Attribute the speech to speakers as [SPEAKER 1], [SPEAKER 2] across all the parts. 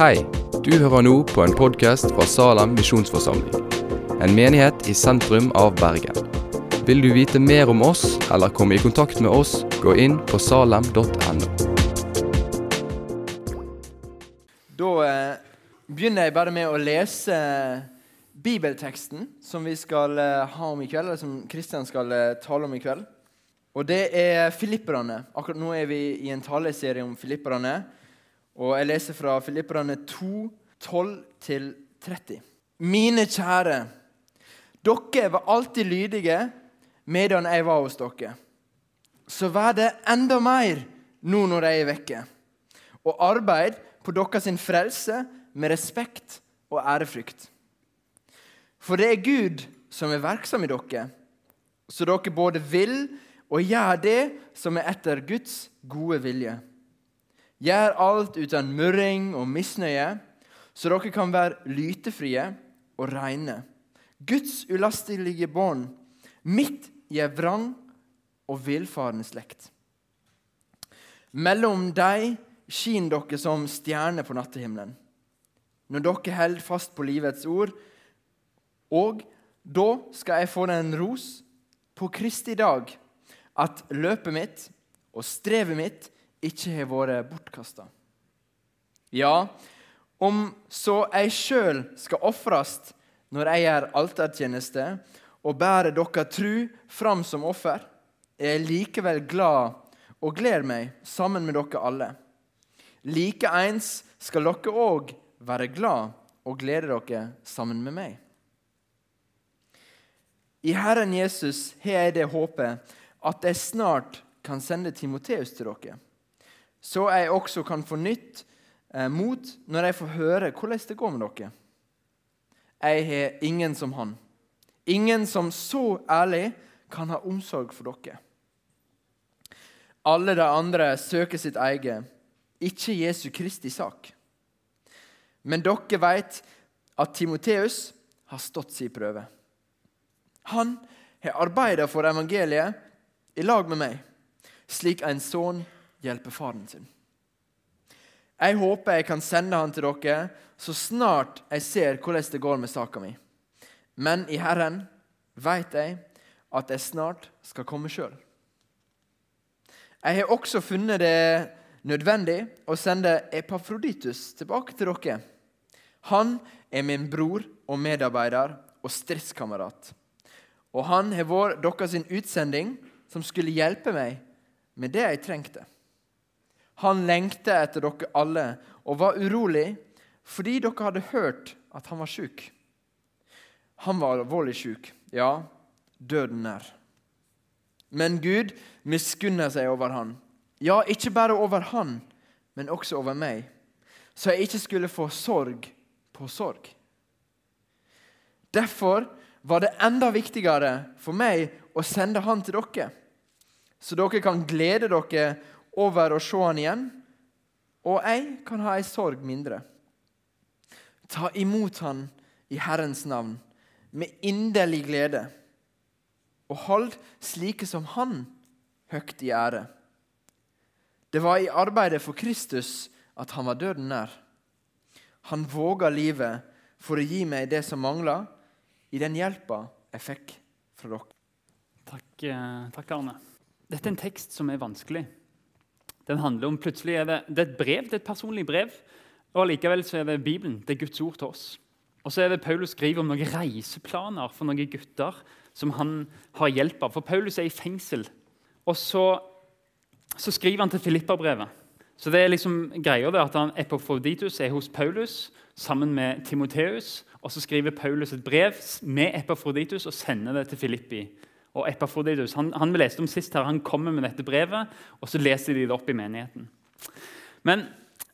[SPEAKER 1] Hei, du hører nå på en podkast fra Salem misjonsforsamling. En menighet i sentrum av Bergen. Vil du vite mer om oss eller komme i kontakt med oss, gå inn på salem.no.
[SPEAKER 2] Da eh, begynner jeg bare med å lese bibelteksten som vi skal eh, ha om i kveld, eller som Kristian skal eh, tale om i kveld. Og det er filipperne. Akkurat nå er vi i en taleserie om filipperne. Og jeg leser fra Filipperne 2, 12-30. Mine kjære, dere var alltid lydige medan jeg var hos dere. Så vær det enda mer nå når jeg er vekke. Og arbeid på deres frelse med respekt og ærefrykt. For det er Gud som er verksom i dere, så dere både vil og gjør det som er etter Guds gode vilje. Gjør alt uten murring og misnøye, så dere kan være lytefrie og reine. Guds ulastelige barn mitt vrang og villfarende slekt. Mellom dem skinner dere som stjerner på nattehimmelen. Når dere holder fast på livets ord, og da skal jeg få den ros på Kristi dag at løpet mitt og strevet mitt ikke har vært bortkasta. Ja, om så jeg sjøl skal ofres når jeg gjør altertjeneste og bærer dere tru fram som offer, er jeg likevel glad og gleder meg sammen med dere alle. Likeens skal dere òg være glad og glede dere sammen med meg. I Herren Jesus har jeg det håpet at jeg snart kan sende Timoteus til dere så jeg også kan få nytt eh, mot når jeg får høre hvordan det går med dere. Jeg har ingen som han. Ingen som så ærlig kan ha omsorg for dere. Alle de andre søker sitt eget, ikke Jesu Kristi sak. Men dere vet at Timoteus har stått sin prøve. Han har arbeidet for evangeliet i lag med meg, slik en sønn hjelpe sin. Jeg håper jeg kan sende han til dere så snart jeg ser hvordan det går med saka mi. Men i Herren vet jeg at jeg snart skal komme sjøl. Jeg har også funnet det nødvendig å sende Epafroditus tilbake til dere. Han er min bror og medarbeider og stridskamerat. Og han har vært deres utsending som skulle hjelpe meg med det jeg trengte. Han lengta etter dere alle og var urolig fordi dere hadde hørt at han var sjuk. Han var alvorlig sjuk. Ja, døden nær. Men Gud miskunner seg over han. Ja, ikke bare over han, men også over meg, så jeg ikke skulle få sorg på sorg. Derfor var det enda viktigere for meg å sende han til dere, så dere kan glede dere over å se han igjen, og jeg kan ha ei sorg mindre. Ta imot han i Herrens navn med inderlig glede, og hold slike som han høgt i ære. Det var i arbeidet for Kristus at han var døden nær. Han våga livet for å gi meg det som mangla, i den hjelpa jeg fikk fra dere.
[SPEAKER 3] Takk, eh, takk, Arne. Dette er en tekst som er vanskelig. Den handler om, plutselig er det, det er et brev, det er et personlig brev. Og likevel så er det Bibelen. Det er Guds ord til oss. Og så er det Paulus skriver om noen reiseplaner for noen gutter som han har hjelp av. For Paulus er i fengsel. Og så, så skriver han til Filippa-brevet. Så det er liksom greia det at han Epafroditus er hos Paulus sammen med Timoteus. Og så skriver Paulus et brev med Epafroditus og sender det til Filippi og Epafroditus. Han, han, vi leste om sist her, han kommer med dette brevet, og så leser de det opp i menigheten. Men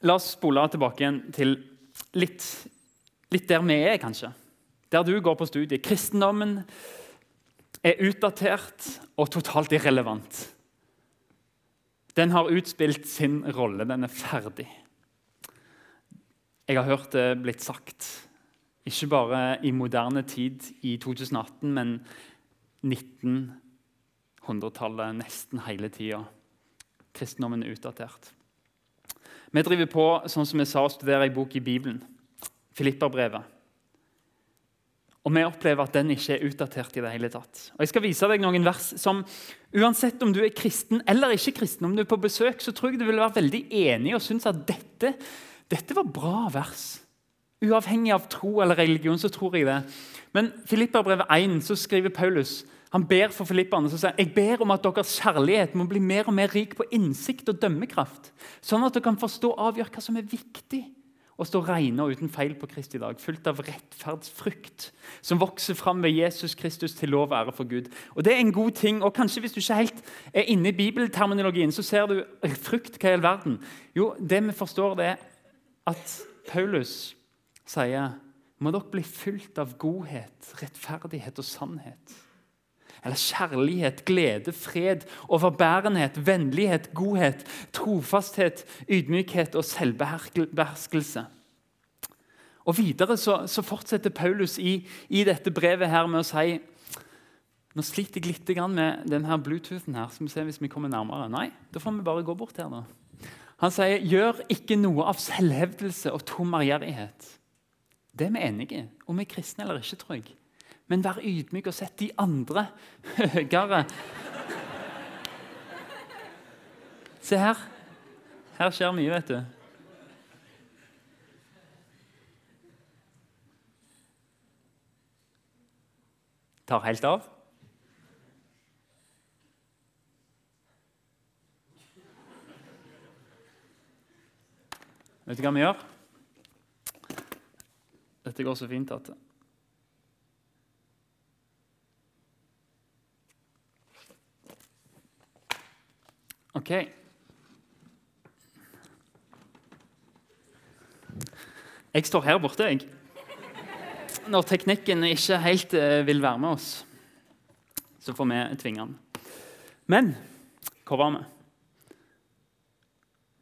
[SPEAKER 3] la oss spole tilbake igjen til litt, litt der vi er, kanskje. Der du går på studiet. Kristendommen er utdatert og totalt irrelevant. Den har utspilt sin rolle. Den er ferdig. Jeg har hørt det blitt sagt, ikke bare i moderne tid i 2018, men 1900-tallet nesten hele tida. Kristendommen er utdatert. Vi driver på sånn som vi sa, å studere ei bok i Bibelen, Filipperbrevet. Og vi opplever at den ikke er utdatert i det hele tatt. Og Jeg skal vise deg noen vers som uansett om du er kristen eller ikke kristen, om du er på besøk, så tror jeg du vil være veldig enig og synes at dette, dette var bra vers. Uavhengig av tro eller religion, så tror jeg det. Men Filipperbrevet 1 så skriver Paulus han ber for filipperne og sier jeg ber om at deres kjærlighet må bli mer og mer rik på innsikt og dømmekraft, sånn at dere kan forstå og avgjøre hva som er viktig og stå rene og uten feil på Kristi dag, fullt av rettferdsfrukt, som vokser fram ved Jesus Kristus til lov og ære for Gud. Og Det er en god ting. og kanskje Hvis du ikke helt er inne i bibelterminologien, så ser du frukt. Hva i all verden? Jo, det vi forstår, det er at Paulus sier må dere bli fylt av godhet, rettferdighet og sannhet. Eller kjærlighet, glede, fred, overbærenhet, vennlighet, godhet, trofasthet, ydmykhet og selvbeherskelse. Og Videre så, så fortsetter Paulus i, i, dette brevet her med å si Nå sliter jeg litt med denne Bluetoothen. her, Skal vi se hvis vi kommer nærmere? Nei, da får vi bare gå bort her. da. Han sier, 'Gjør ikke noe av selvhevdelse og tom ærgjerrighet.' Det er vi enige i, om vi er kristne eller ikke, tror jeg. Men vær ydmyk og sett de andre høyere. Se her. Her skjer mye, vet du. Tar helt av. Vet du hva vi gjør? Dette går så fint at Ok. Jeg står her borte, jeg. Når teknikken ikke helt eh, vil være med oss, så får vi tvinge den. Men hvor var vi?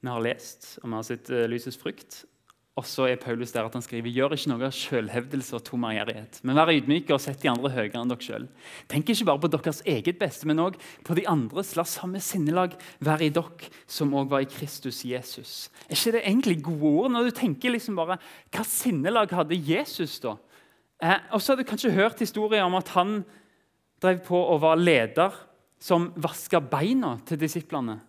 [SPEAKER 3] Vi har lest, og vi har sett uh, lysets frukt. Og så er Paulus der at han skriver gjør ikke noe av selvhevdelse og tom ærgjerrighet, men vær ydmyke og sett de andre høyere enn dere sjøl. Tenk ikke bare på deres eget beste, men òg på de andres. La samme sinnelag være i dere som òg var i Kristus Jesus. Er ikke det egentlig gode ord når du tenker liksom bare Hva sinnelag hadde Jesus da? Eh, og så har du kanskje hørt historier om at han drev på og var leder som vaska beina til disiplene.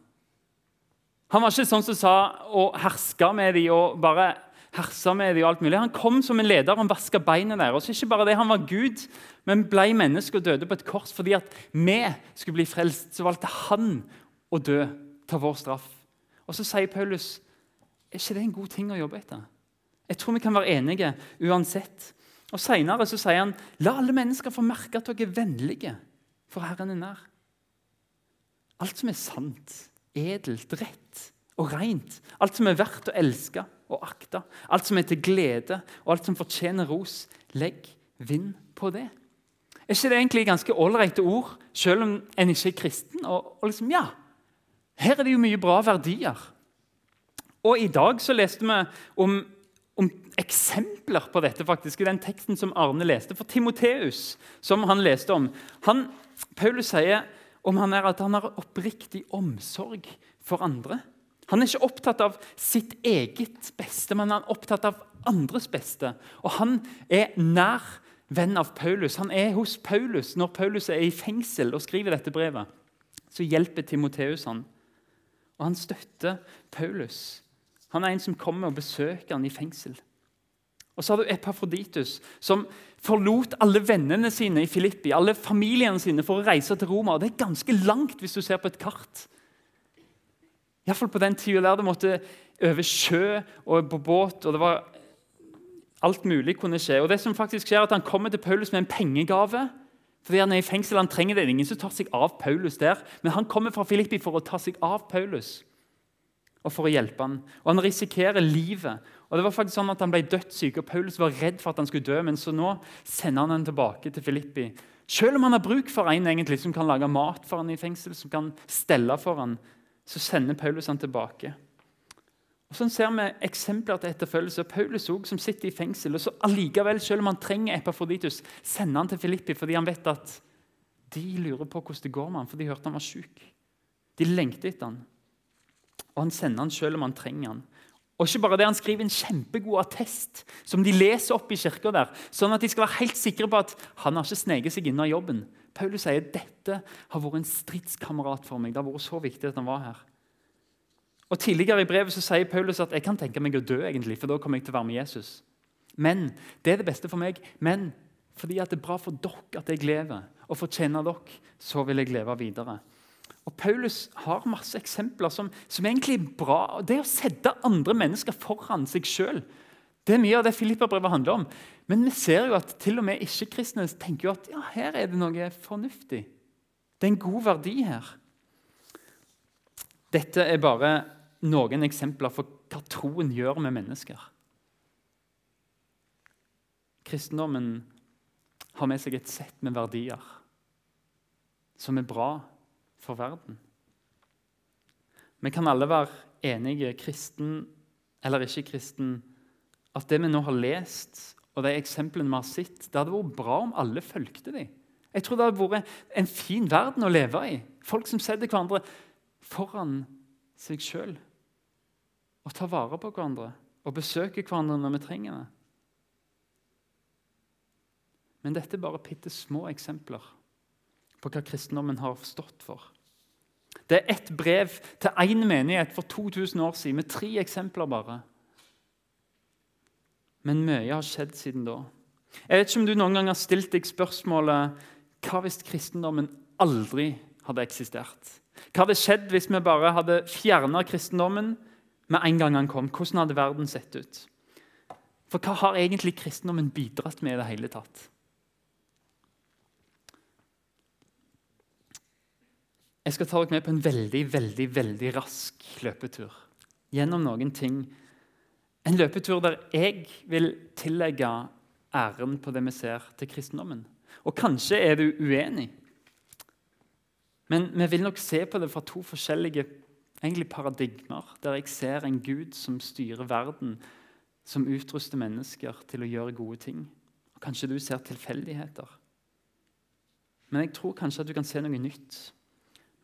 [SPEAKER 3] Han var ikke sånn som sa og herska med dem og bare hersa med dem. og alt mulig. Han kom som en leder og vaska beina deres. Ikke bare det, Han var Gud, men ble menneske og døde på et kors fordi at vi skulle bli frelst. Så valgte han å dø, ta vår straff. Og Så sier Paulus er ikke det en god ting å jobbe etter. Jeg tror vi kan være enige uansett. Og Senere sier han la alle mennesker få merke at dere er vennlige, for Herren er nær. Alt som er sant, edelt, rett og rent, alt som er verdt å elske, og akta. Alt som er til glede, og alt som fortjener ros. Legg vind på det. Er ikke det egentlig ganske ålreite ord, selv om en ikke er kristen? Og, og, liksom, ja, Her er det jo mye bra verdier. Og I dag så leste vi om, om eksempler på dette faktisk, i den teksten som Arne leste. For Timoteus, som han leste om han, Paulus sier om han er at han har oppriktig omsorg for andre. Han er ikke opptatt av sitt eget beste, men han er opptatt av andres beste. Og han er nær venn av Paulus. Han er hos Paulus når Paulus er i fengsel og skriver dette brevet. Så hjelper Timoteus han. Og han støtter Paulus. Han er en som kommer og besøker han i fengsel. Og så har du Epafroditus, som forlot alle vennene sine i Filippi, alle familiene sine for å reise til Roma. Og Det er ganske langt hvis du ser på et kart. Iallfall på den tida der det måtte over sjø og på båt. og det var Alt mulig kunne skje. Og det som faktisk skjer er at Han kommer til Paulus med en pengegave. fordi Han er i fengsel, han trenger det. Det er ingen som tar seg av Paulus der. Men han kommer fra Filippi for å ta seg av Paulus og for å hjelpe han. Og Han risikerer livet. Og det var faktisk sånn at Han ble dødssyk, og Paulus var redd for at han skulle dø. Men så nå sender han han tilbake til Filippi. Selv om han har bruk for en egentlig, som kan lage mat for han i fengsel, som kan stelle for han, så sender Paulus han tilbake. Og Sånn ser vi eksempler til etterfølgelse. Paulus også, som sitter i fengsel. og så allikevel, Selv om han trenger Epafroditus, sender han til Filippi fordi han vet at de lurer på hvordan det går med han, for de hørte han var syk. De lengter etter han. Og han sender han selv om han trenger han. Og ikke bare det, Han skriver en kjempegod attest som de leser opp i kirka der, sånn at de skal være helt sikre på at han har ikke sneket seg inn av jobben. Paulus sier dette har vært en stridskamerat for meg. Det har vært så viktig at han var her. Og Tidligere i brevet så sier Paulus at jeg kan tenke meg å dø, egentlig, for da kommer jeg til å være med Jesus. Men det er det beste for meg. Men fordi det er bra for dere at jeg lever, og fortjener dere, så vil jeg leve videre. Og Paulus har masse eksempler som, som egentlig er bra. Det å sette andre mennesker foran seg sjøl det er mye av det Filippa-brevet handler om. Men vi ser jo at til og med ikke-kristne tenker jo at ja, her er det noe fornuftig. Det er en god verdi her. Dette er bare noen eksempler for hva troen gjør med mennesker. Kristendommen har med seg et sett med verdier som er bra for verden. Vi kan alle være enige, kristen eller ikke kristen, at det vi nå har lest, og de eksemplene vi har sett, det hadde vært bra om alle fulgte dem. Jeg tror det hadde vært en fin verden å leve i. Folk som setter hverandre foran seg sjøl. Og tar vare på hverandre og besøker hverandre når vi trenger det. Men dette er bare bitte små eksempler på hva kristendommen har stått for. Det er ett brev til én menighet for 2000 år siden, med tre eksempler bare. Men mye har skjedd siden da. Jeg vet ikke om du noen gang har stilt deg spørsmålet hva hvis kristendommen aldri hadde eksistert? Hva hadde skjedd hvis vi bare hadde fjerna kristendommen med en gang han kom? Hvordan hadde verden sett ut? For hva har egentlig kristendommen bidratt med i det hele tatt? Jeg skal ta dere med på en veldig veldig, veldig rask løpetur gjennom noen ting. En løpetur der jeg vil tillegge æren på det vi ser, til kristendommen. Og kanskje er du uenig. Men vi vil nok se på det fra to forskjellige egentlig paradigmer, der jeg ser en Gud som styrer verden, som utruster mennesker til å gjøre gode ting. Og Kanskje du ser tilfeldigheter. Men jeg tror kanskje at du kan se noe nytt.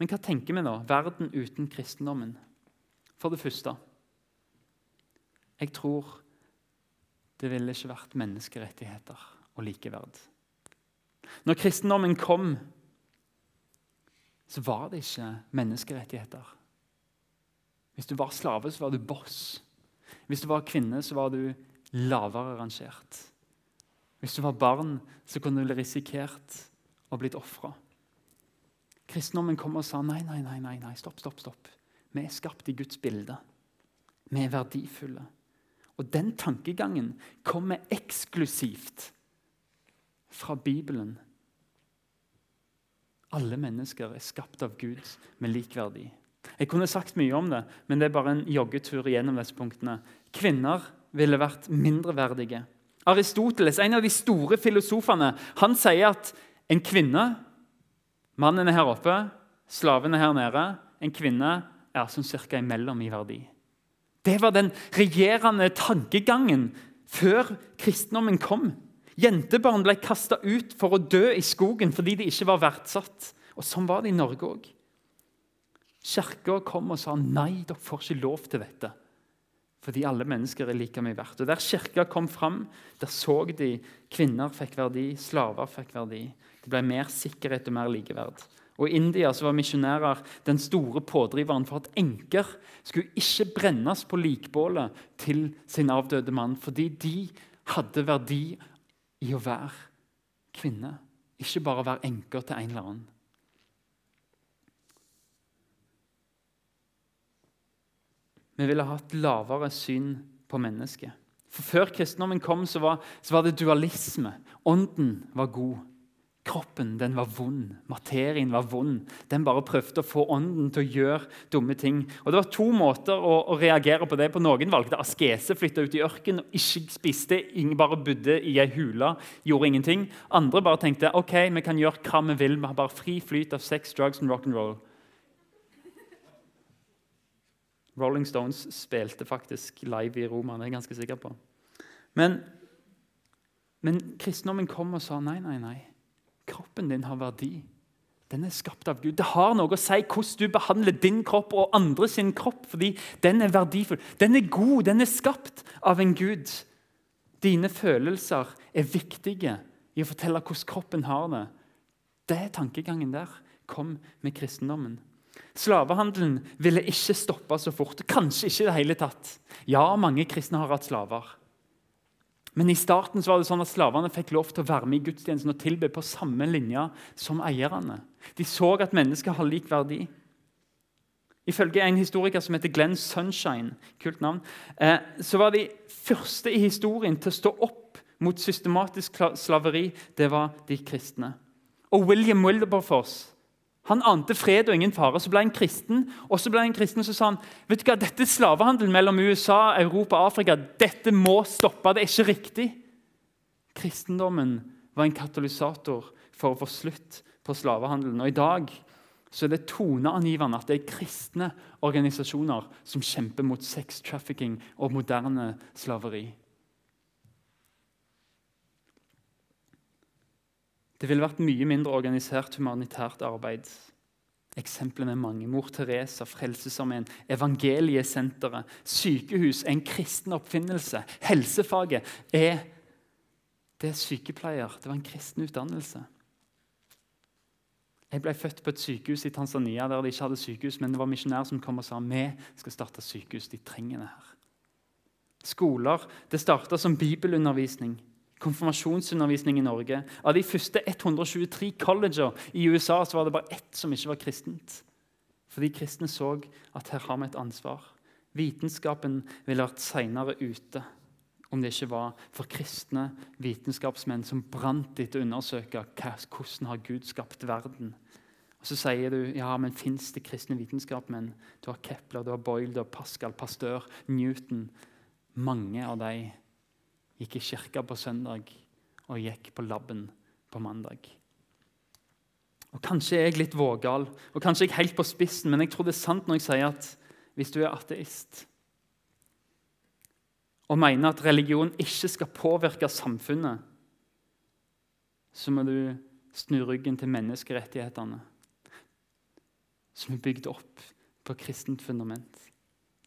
[SPEAKER 3] Men hva tenker vi da? Verden uten kristendommen? For det første Jeg tror det ville ikke vært menneskerettigheter og likeverd. Når kristendommen kom, så var det ikke menneskerettigheter. Hvis du var slave, så var du boss. Hvis du var kvinne, så var du lavere rangert. Hvis du var barn, så kunne du risikert å blitt ofra. Kristendommen kom og sa nei, nei, nei, nei, nei, stopp, stopp, stopp. Vi er skapt i Guds bilde. Vi er verdifulle. Og den tankegangen kommer eksklusivt fra Bibelen. Alle mennesker er skapt av Gud med lik verdi. Jeg kunne sagt mye om det, men det er bare en joggetur gjennom disse punktene. Kvinner ville vært mindreverdige. Aristoteles, en av de store filosofene, han sier at en kvinne Mannen er her oppe, slaven er her nede. En kvinne er sånn cirka imellom i verdi. Det var den regjerende tankegangen før kristendommen kom. Jentebarn ble kasta ut for å dø i skogen fordi de ikke var verdsatt. Og Sånn var det i Norge òg. Kirka kom og sa nei, dere får ikke lov til dette. Fordi alle mennesker er like mye verdt. Og Der kirka kom fram, der så de kvinner fikk verdi, slaver fikk verdi. Det ble mer sikkerhet og mer likeverd. Og I India så var misjonærer den store pådriveren for at enker skulle ikke brennes på likbålet til sin avdøde mann, fordi de hadde verdi i å være kvinne, ikke bare være enker til en eller annen. Vi ville hatt lavere syn på mennesket. For Før kristendommen kom, så var, så var det dualisme. Ånden var god. Kroppen den var vond, materien var vond. Den bare prøvde å få ånden til å gjøre dumme ting. Og Det var to måter å, å reagere på det på. Noen valgte askese, flytta ut i ørkenen, ikke spiste, ingen bare bodde i ei hule, gjorde ingenting. Andre bare tenkte ok, vi kan gjøre hva vi vil, vi har bare fri flyt av sex, drugs and rock'n'roll. Rolling Stones spilte faktisk live i Roma, det er jeg ganske sikker på. Men, men kristendommen kom og sa nei, nei, nei. Kroppen din har verdi. den er skapt av Gud. Det har noe å si hvordan du behandler din kropp og andre sin kropp, fordi den er verdifull. Den er god, den er skapt av en Gud. Dine følelser er viktige i å fortelle hvordan kroppen har det. Det er tankegangen der kom med kristendommen. Slavehandelen ville ikke stoppe så fort. Kanskje ikke i det hele tatt. Ja, mange kristne har hatt slaver. Men i starten var det sånn at slavene fikk lov til å være med i gudstjenesten og tilbe på samme linje som eierne. De så at mennesker har lik verdi. Ifølge en historiker som heter Glenn Sunshine, kult navn, eh, så var de første i historien til å stå opp mot systematisk slaveri, det var de kristne. Og William Wilberforce han ante fred og ingen fare. Så ble han kristen, og så ble han kristen, så sa han vet du hva, dette slavehandelen mellom USA, Europa og Afrika dette må stoppe. Det er ikke riktig. Kristendommen var en katalysator for å få slutt på slavehandelen. Og I dag så er det toneangivende at det er kristne organisasjoner som kjemper mot sex trafficking og moderne slaveri. Det ville vært mye mindre organisert humanitært arbeid. Eksemplene er mange. Mor Teresa, Frelsesarmeen, Evangeliesenteret, sykehus en kristen oppfinnelse. Helsefaget er det er sykepleier. Det var en kristen utdannelse. Jeg ble født på et sykehus i Tanzania der de ikke hadde sykehus, men det var misjonærer som kom og sa vi skal starte sykehus. De trenger det her. Skoler det starta som bibelundervisning konfirmasjonsundervisning i Norge. Av de første 123 colleger i USA så var det bare ett som ikke var kristent. Fordi kristne så at her har vi et ansvar. Vitenskapen ville vært seinere ute om det ikke var for kristne vitenskapsmenn som brant etter å undersøke hvordan har Gud skapt verden. Og Så sier du ja, men fins det kristne vitenskapsmenn? Du har Kepler, du har Boyle, du har Pascal, Pasteur, Newton. Mange av dem gikk i kirka på søndag og gikk på laben på mandag. Og Kanskje er jeg litt vågal, og kanskje er jeg helt på spissen, men jeg tror det er sant når jeg sier at hvis du er ateist og mener at religion ikke skal påvirke samfunnet, så må du snu ryggen til menneskerettighetene, som er bygd opp på kristent fundament.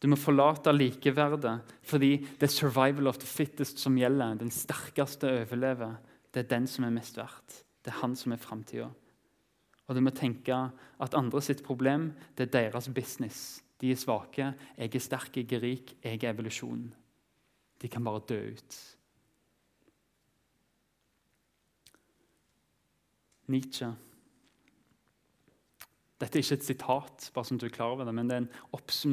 [SPEAKER 3] Du må forlate likeverdet fordi det er 'survival of the fittest' som gjelder. Den sterkeste overlever. Det er den som er mest verdt. Det er han som er framtida. Og du må tenke at andre sitt problem det er deres business. De er svake, jeg er sterk, jeg er rik, jeg er evolusjon. De kan bare dø ut. Nietzsche dette er ikke et sitat, bare som du er klar over det, men det er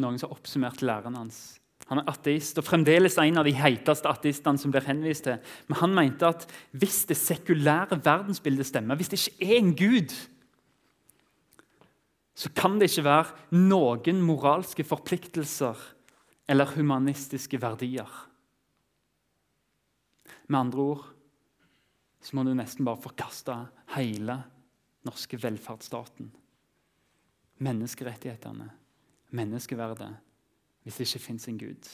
[SPEAKER 3] noen som har oppsummert læreren hans. Han er ateist og fremdeles en av de heiteste ateistene som blir henvist til. Men han mente at hvis det sekulære verdensbildet stemmer, hvis det ikke er en gud, så kan det ikke være noen moralske forpliktelser eller humanistiske verdier. Med andre ord så må du nesten bare forkaste hele norske velferdsstaten menneskerettighetene, menneskeverdet, hvis det ikke fins en Gud.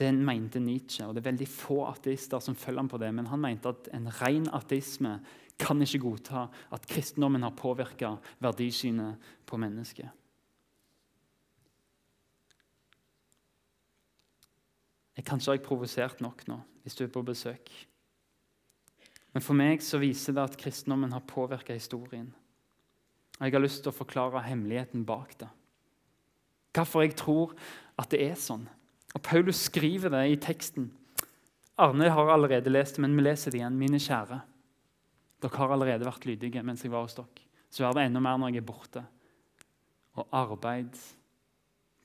[SPEAKER 3] Det mente Nietzsche, og det er veldig få ateister som følger ham på det. Men han mente at en ren ateisme kan ikke godta at kristendommen har påvirka verdisynet på mennesket. Jeg Kanskje har jeg provosert nok nå, hvis du er på besøk. Men for meg så viser det at kristendommen har påvirka historien. Og Jeg har lyst til å forklare hemmeligheten bak det. Hvorfor jeg tror at det er sånn. Og Paulus skriver det i teksten. Arne har allerede lest det, men vi leser det igjen. Mine kjære. Dere har allerede vært lydige mens jeg var hos dere. Så er det enda mer når jeg er borte. Og arbeid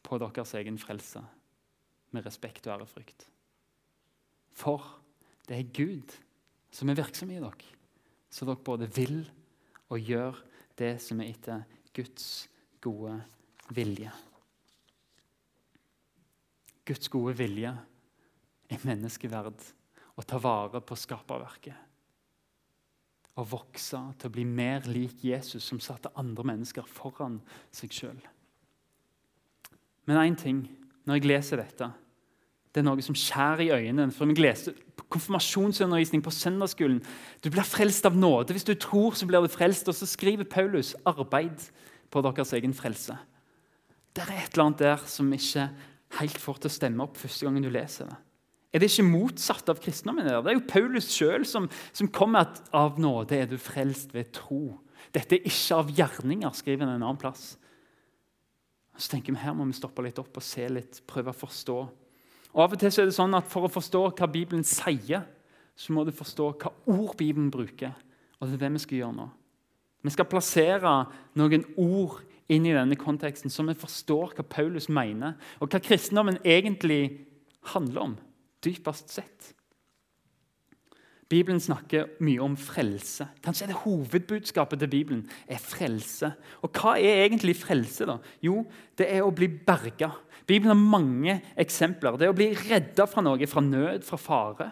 [SPEAKER 3] på deres egen frelse med respekt og ærefrykt. For det er Gud som er virksom i dere, så dere både vil og gjør det som er etter Guds gode vilje. Guds gode vilje er menneskeverd å ta vare på skaperverket. Å vokse til å bli mer lik Jesus, som satte andre mennesker foran seg sjøl. Men én ting når jeg leser dette, det er noe som skjærer i øynene. For jeg leser konfirmasjonsundervisning på søndagsskolen. Du blir frelst av nåde. Hvis du tror, så blir du frelst. Og så skriver Paulus 'arbeid på deres egen frelse'. Det er et eller annet der som ikke helt får til å stemme opp første gangen du leser det. Er det ikke motsatt av kristendommen? Det er jo Paulus sjøl som, som kommer at av nåde er du frelst ved tro. Dette er ikke av gjerninger, skriver han en annen plass. Så tenker vi Her må vi stoppe litt opp og se litt, prøve å forstå. Og Av og til er det sånn at For å forstå hva Bibelen sier, så må du forstå hva ord Bibelen bruker. Og det er det vi skal gjøre nå. Vi skal plassere noen ord inn i denne konteksten, så vi forstår hva Paulus mener, og hva kristendommen egentlig handler om dypest sett. Bibelen snakker mye om frelse. Kanskje er det hovedbudskapet til Bibelen er frelse. Og Hva er egentlig frelse? da? Jo, det er å bli berga. Bibelen har mange eksempler. Det er å bli redda fra noe, fra nød, fra fare.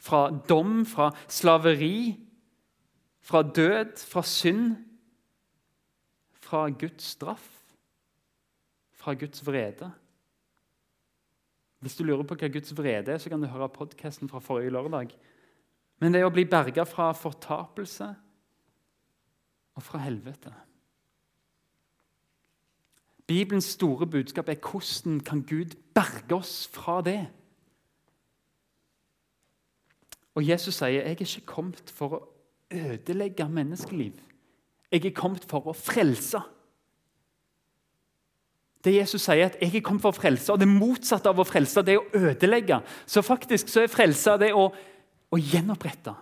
[SPEAKER 3] Fra dom, fra slaveri, fra død, fra synd. Fra Guds straff, fra Guds vrede. Hvis du lurer på hva Guds vrede er, så kan du høre podkasten fra forrige lørdag. Men det er å bli berga fra fortapelse og fra helvete. Bibelens store budskap er hvordan kan Gud berge oss fra det? Og Jesus sier jeg er ikke kommet for å ødelegge menneskeliv. Jeg er kommet for å frelse. Det Jesus sier, at 'jeg er kommet for å frelse', og det motsatte av å frelse det er å ødelegge. Så faktisk så er frelse det å, å gjenopprette.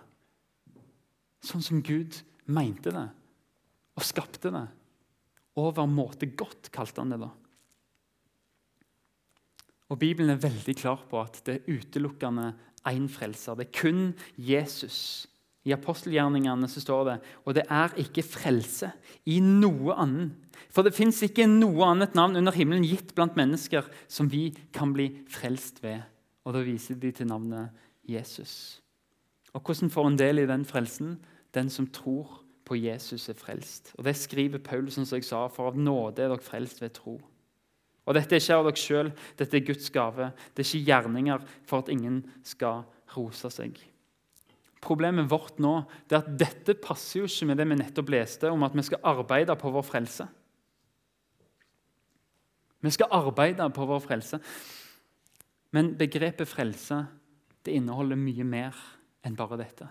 [SPEAKER 3] Sånn som Gud mente det og skapte det. Overmåte godt, kalte han det da. Og Bibelen er veldig klar på at det er utelukkende én frelser. Det er kun Jesus i apostelgjerningene så står det og det er ikke frelse i noe annet. For det fins ikke noe annet navn under himmelen gitt blant mennesker som vi kan bli frelst ved. Og Da viser de til navnet Jesus. Og Hvordan får en del i den frelsen? Den som tror på Jesus, er frelst. Og Det skriver Paulus som jeg sa, for av nåde er dere frelst ved tro. Og Dette er ikke av dere sjøl, dette er Guds gave. Det er ikke gjerninger for at ingen skal rose seg. Problemet vårt nå er at dette passer jo ikke med det vi nettopp leste om at vi skal arbeide på vår frelse. Vi skal arbeide på vår frelse. Men begrepet frelse det inneholder mye mer enn bare dette.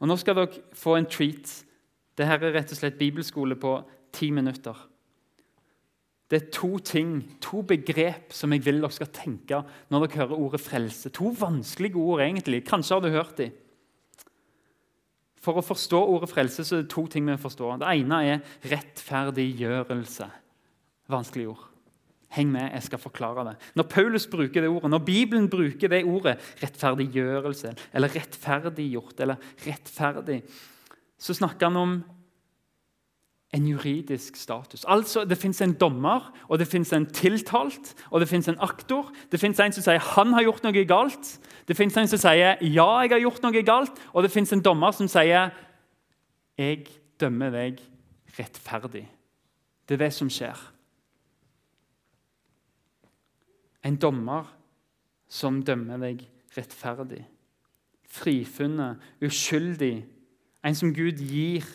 [SPEAKER 3] Og Nå skal dere få en treat. Dette er rett og slett bibelskole på ti minutter. Det er to ting, to begrep som jeg vil dere skal tenke når dere hører ordet frelse. To vanskelige ord, egentlig. Kanskje har du hørt dem. For å forstå ordet frelse så er det to ting vi forstår. Det ene er rettferdiggjørelse. Vanskelig ord. Heng med, jeg skal forklare det. Når Paulus bruker det ordet, når Bibelen bruker det ordet, rettferdiggjørelse eller rettferdiggjort eller rettferdig, så snakker han om en juridisk status. Altså, Det fins en dommer, og det fins en tiltalt og det fins en aktor. Det fins en som sier 'han har gjort noe galt'. Det fins en som sier 'ja, jeg har gjort noe galt'. Og det fins en dommer som sier 'jeg dømmer deg rettferdig'. Det er det som skjer. En dommer som dømmer deg rettferdig. Frifunnet, uskyldig. En som Gud gir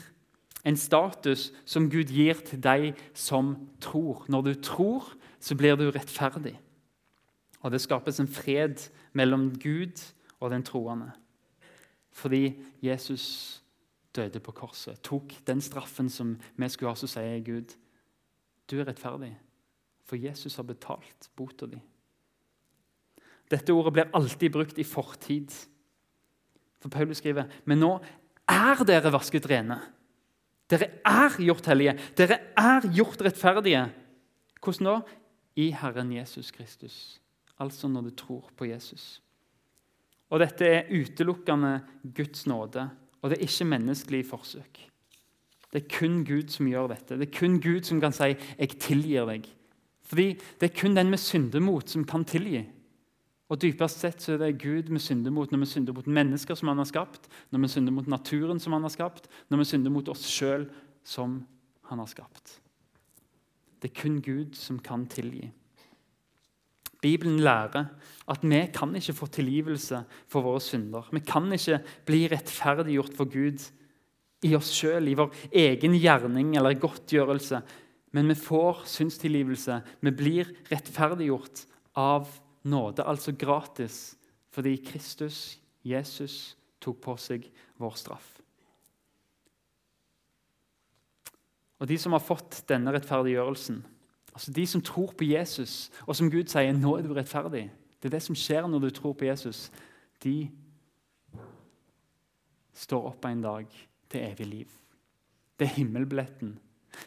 [SPEAKER 3] en status som Gud gir til deg som tror. Når du tror, så blir du rettferdig. Og det skapes en fred mellom Gud og den troende. Fordi Jesus døde på korset, tok den straffen som vi skulle ha, så sier Gud du er rettferdig, for Jesus har betalt bota di. Dette ordet blir alltid brukt i fortid. For Paulus skriver men nå er dere vasket rene. Dere er gjort hellige. Dere er gjort rettferdige. Hvordan da? I Herren Jesus Kristus. Altså når du tror på Jesus. Og Dette er utelukkende Guds nåde, og det er ikke menneskelig forsøk. Det er kun Gud som gjør dette. Det er kun Gud som kan si 'jeg tilgir deg'. Fordi Det er kun den med syndemot som kan tilgi. Og Dypest sett så er det Gud vi synder mot når vi synder mot mennesker som han har skapt, når vi synder mot naturen som han har skapt, når vi synder mot oss sjøl som han har skapt. Det er kun Gud som kan tilgi. Bibelen lærer at vi kan ikke få tilgivelse for våre synder. Vi kan ikke bli rettferdiggjort for Gud i oss sjøl, i vår egen gjerning eller godtgjørelse. Men vi får synstilgivelse. Vi blir rettferdiggjort av nåde, altså gratis, fordi Kristus, Jesus, tok på seg vår straff. Og de som har fått denne rettferdiggjørelsen, altså de som tror på Jesus, og som Gud sier nå er du rettferdig Det er det som skjer når du tror på Jesus. De står opp en dag til evig liv. Det er himmelbilletten.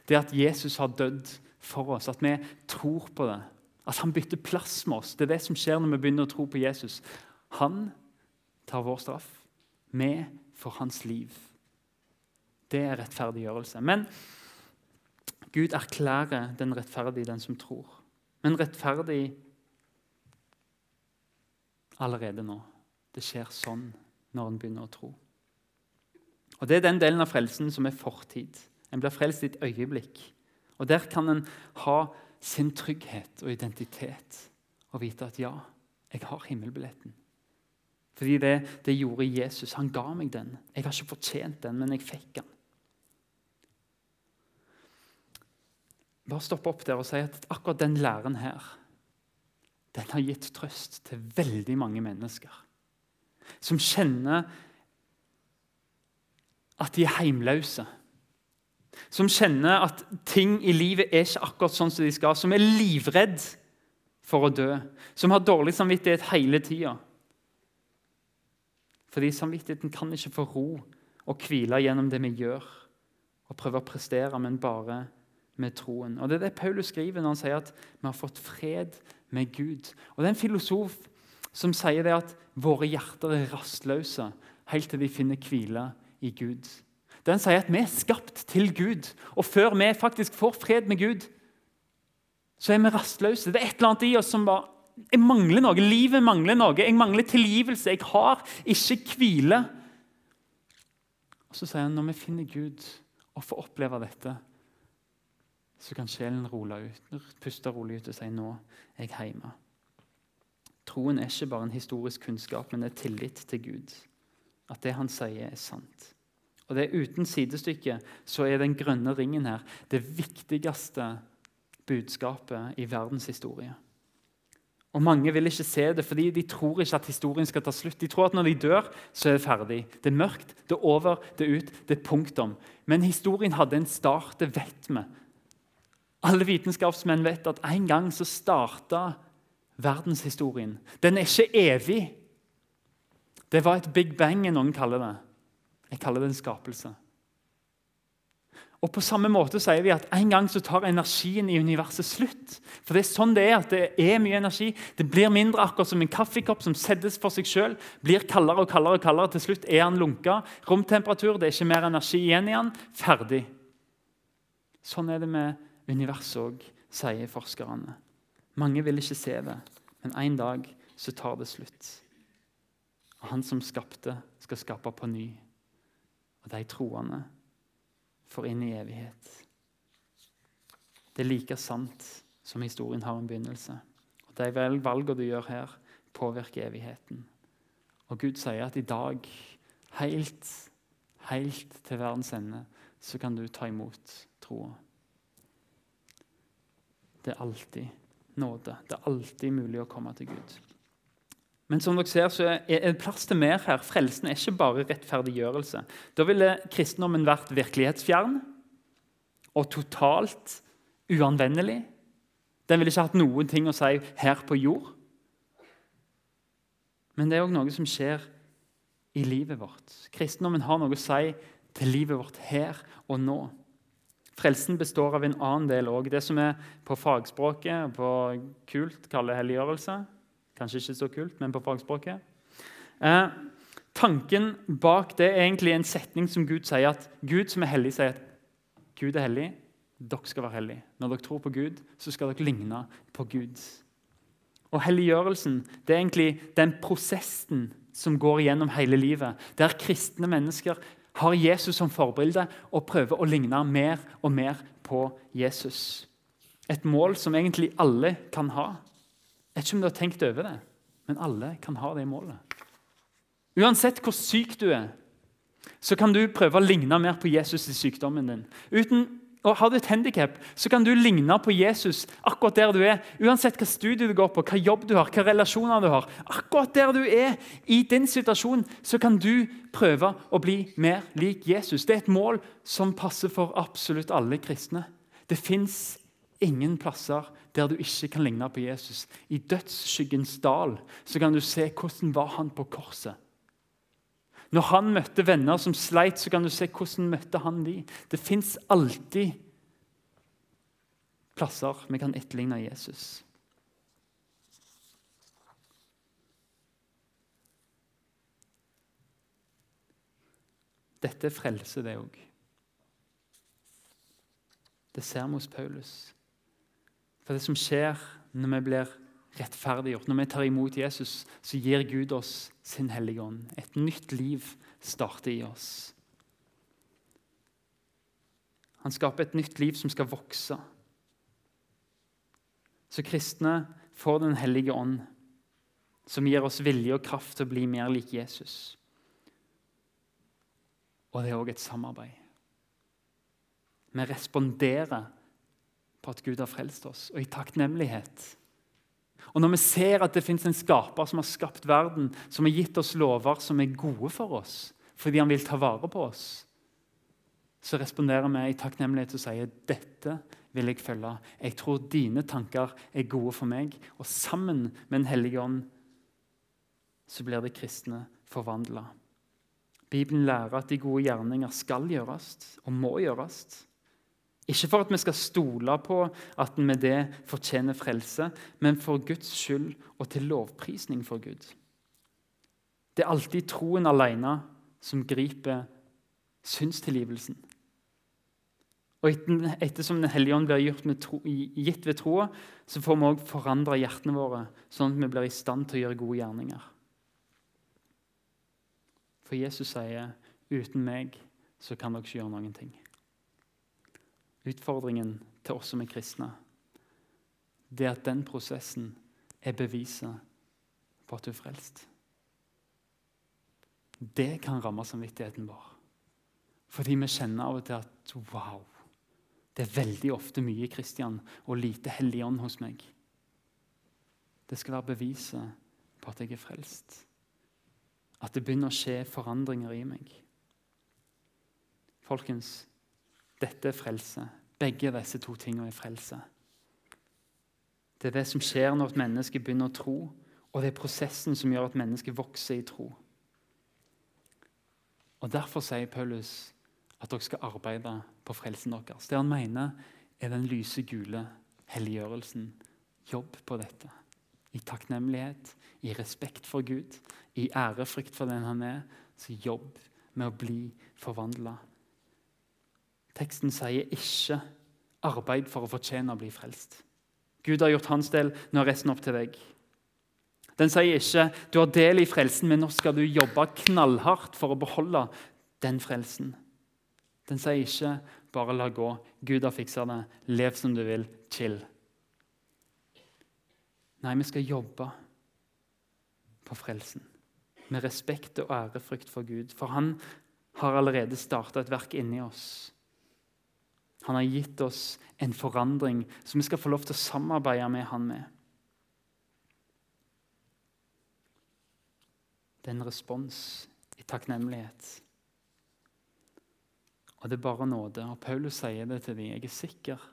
[SPEAKER 3] Det at Jesus har dødd for oss, at vi tror på det. At han bytter plass med oss. Det er det som skjer når vi begynner å tro på Jesus. Han tar vår straff. Vi får hans liv. Det er rettferdiggjørelse. Men Gud erklærer den rettferdige, den som tror. Men rettferdig allerede nå. Det skjer sånn når en begynner å tro. Og Det er den delen av frelsen som er fortid. En blir frelst i et øyeblikk. Og Der kan en ha sin trygghet og identitet og vite at ja, jeg har himmelbilletten. Fordi det, det gjorde Jesus. Han ga meg den. Jeg har ikke fortjent den, men jeg fikk den. Bare stoppe opp der og si at akkurat den læren her den har gitt trøst til veldig mange mennesker. Som kjenner at de er heimløse. Som kjenner at ting i livet er ikke akkurat sånn som de skal. Som er livredd for å dø. Som har dårlig samvittighet hele tida. Fordi samvittigheten kan ikke få ro og hvile gjennom det vi gjør og prøve å prestere, men bare med troen. Og Det er det Paulus skriver når han sier at vi har fått fred med Gud. Og Det er en filosof som sier det at våre hjerter er rastløse helt til de finner hvile i Gud. Den sier at vi er skapt til Gud, og før vi faktisk får fred med Gud, så er vi rastløse. Det er et eller annet i oss som bare Jeg mangler noe. Livet mangler noe. Jeg mangler tilgivelse. Jeg har ikke hvile. Og Så sier han når vi finner Gud og får oppleve dette, så kan sjelen ut, puste rolig ut og si nå er jeg hjemme. Troen er ikke bare en historisk kunnskap, men det er tillit til Gud. At det han sier, er sant. Og det er Uten sidestykke så er den grønne ringen her det viktigste budskapet i verdens historie. Og Mange vil ikke se det, fordi de tror ikke at historien skal ta slutt. De tror at når de dør, så er det ferdig. Det er mørkt, det er over, det er ut, det er punktum. Men historien hadde en start, det vet vi. Alle vitenskapsmenn vet at en gang så starta verdenshistorien. Den er ikke evig. Det var et big bang, noen kaller det. Jeg kaller det en skapelse. Og På samme måte sier vi at en gang så tar energien i universet slutt. For det er sånn det er. at Det er mye energi. Det blir mindre akkurat som en kaffekopp som settes for seg sjøl. Blir kaldere og kaldere. og kaldere. Til slutt er den lunka. Romtemperatur, det er ikke mer energi igjen i den. Ferdig. Sånn er det med universet òg, sier forskerne. Mange vil ikke se det, men en dag så tar det slutt. Og Han som skapte, skal skape på ny. Og de troende får inn i evighet. Det er like sant som historien har en begynnelse. Og De valgene du gjør her, påvirker evigheten. Og Gud sier at i dag, helt, helt til verdens ende, så kan du ta imot troa. Det er alltid nåde. Det er alltid mulig å komme til Gud. Men som dere ser, så er det plass til mer her. Frelsen er ikke bare rettferdiggjørelse. Da ville kristendommen vært virkelighetsfjern og totalt uanvendelig. Den ville ikke hatt noen ting å si her på jord. Men det er òg noe som skjer i livet vårt. Kristendommen har noe å si til livet vårt her og nå. Frelsen består av en annen del òg. Det som er på fagspråket, på kult, kaller helliggjørelse. Kanskje ikke så kult, men på fagspråket. Eh, tanken bak det er egentlig en setning som Gud sier at Gud som er hellig, sier at Gud er hellig, dere skal være hellige. Når dere tror på Gud, så skal dere ligne på Gud. Og Helliggjørelsen det er egentlig den prosessen som går gjennom hele livet, der kristne mennesker har Jesus som forbilde og prøver å ligne mer og mer på Jesus. Et mål som egentlig alle kan ha. Jeg vet ikke om du har tenkt over det, men alle kan ha det målet. Uansett hvor syk du er, så kan du prøve å ligne mer på Jesus i sykdommen din. Uten, og Har du et handikap, så kan du ligne på Jesus akkurat der du er. Uansett hva studie du går på, hva jobb du har, hva relasjoner du har. Akkurat der du er i din situasjon, så kan du prøve å bli mer lik Jesus. Det er et mål som passer for absolutt alle kristne. Det fins ingen plasser der du ikke kan ligne på Jesus. I dødsskyggens dal så kan du se hvordan var han på korset. Når han møtte venner som sleit, så kan du se hvordan møtte han de. Det fins alltid plasser vi kan etterligne Jesus. Dette er frelse, det òg. Det ser vi hos Paulus. For det som skjer når vi blir rettferdiggjort. Når vi tar imot Jesus, så gir Gud oss sin hellige ånd. Et nytt liv starter i oss. Han skaper et nytt liv som skal vokse. Så kristne får Den hellige ånd, som gir oss vilje og kraft til å bli mer lik Jesus. Og det er òg et samarbeid. Vi responderer på at Gud har frelst oss, og i takknemlighet og Når vi ser at det fins en skaper som har skapt verden, som har gitt oss lover som er gode for oss, fordi han vil ta vare på oss, så responderer vi i takknemlighet og sier dette vil jeg følge. Jeg tror dine tanker er gode for meg. Og sammen med Den hellige ånd så blir det kristne forvandla. Bibelen lærer at de gode gjerninger skal gjøres og må gjøres. Ikke for at vi skal stole på at vi med det fortjener frelse, men for Guds skyld og til lovprisning for Gud. Det er alltid troen alene som griper synstilgivelsen. Og Ettersom Den hellige ånd blir gitt ved troa, så får vi også forandre hjertene våre, sånn at vi blir i stand til å gjøre gode gjerninger. For Jesus sier, 'Uten meg så kan dere ikke gjøre noen ting'. Utfordringen til oss som er kristne, det er at den prosessen er beviset på at du er frelst. Det kan ramme samvittigheten vår. Fordi vi kjenner av og til at wow, det er veldig ofte mye Kristian og lite Hellig ånd hos meg. Det skal være beviset på at jeg er frelst. At det begynner å skje forandringer i meg. Folkens, dette er frelse. Begge disse to tingene er frelse. Det er det som skjer når et menneske begynner å tro, og det er prosessen som gjør at mennesket vokser i tro. Og Derfor sier Paulus at dere skal arbeide på frelsen deres. Det han mener, er den lyse, gule helliggjørelsen. Jobb på dette. I takknemlighet, i respekt for Gud, i ærefrykt for den han er. Så jobb med å bli forvandla Teksten sier ikke 'arbeid for å fortjene å bli frelst'. Gud har gjort hans del, nå er resten opp til deg. Den sier ikke 'du har del i frelsen, men nå skal du jobbe knallhardt for å beholde den frelsen'. Den sier ikke 'bare la gå, Gud har fiksa det, lev som du vil, chill'. Nei, vi skal jobbe på frelsen med respekt og ærefrykt for Gud. For han har allerede starta et verk inni oss. Han har gitt oss en forandring som vi skal få lov til å samarbeide med han med. Det er en respons i takknemlighet. Og det er bare nåde. Og Paulus sier det til dem. Jeg er sikker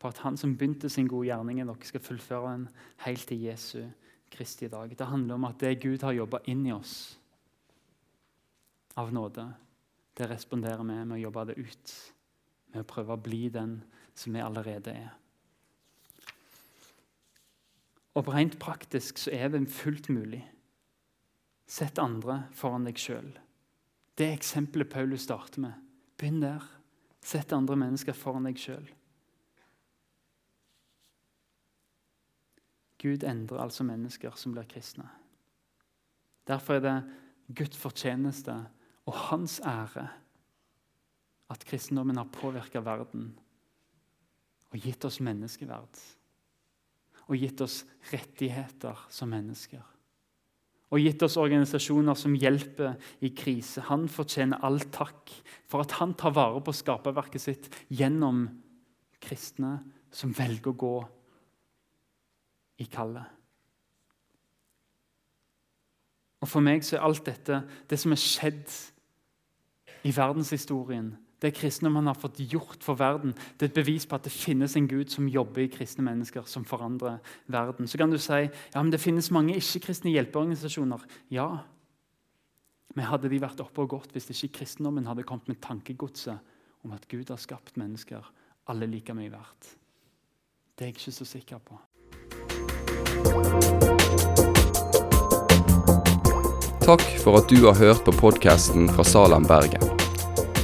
[SPEAKER 3] på at han som begynte sin gode gjerning dere, skal fullføre den helt til Jesu Kristi dag. Det handler om at det Gud har jobba inn i oss av nåde, det responderer vi med å jobbe det ut med å prøve å bli den som vi allerede er. Og Rent praktisk så er det fullt mulig. Sett andre foran deg sjøl. Det eksempelet Paulus starter med. Begynn der. Sett andre mennesker foran deg sjøl. Gud endrer altså mennesker som blir kristne. Derfor er det Guds fortjeneste og hans ære at kristendommen har påvirka verden og gitt oss menneskeverd. og gitt oss rettigheter som mennesker. Og gitt oss organisasjoner som hjelper i krise. Han fortjener all takk for at han tar vare på skaperverket sitt gjennom kristne som velger å gå i kallet. Og For meg så er alt dette det som er skjedd i verdenshistorien, det kristendommen har fått gjort for verden, det er et bevis på at det finnes en Gud som jobber i kristne mennesker, som forandrer verden. Så kan du si ja, men det finnes mange ikke-kristne hjelpeorganisasjoner. Ja, men hadde de vært oppe og gått hvis ikke kristendommen hadde kommet med tankegodset om at Gud har skapt mennesker, alle like mye verdt? Det er jeg ikke så sikker på.
[SPEAKER 1] Takk for at du har hørt på podkasten fra Salem, Bergen.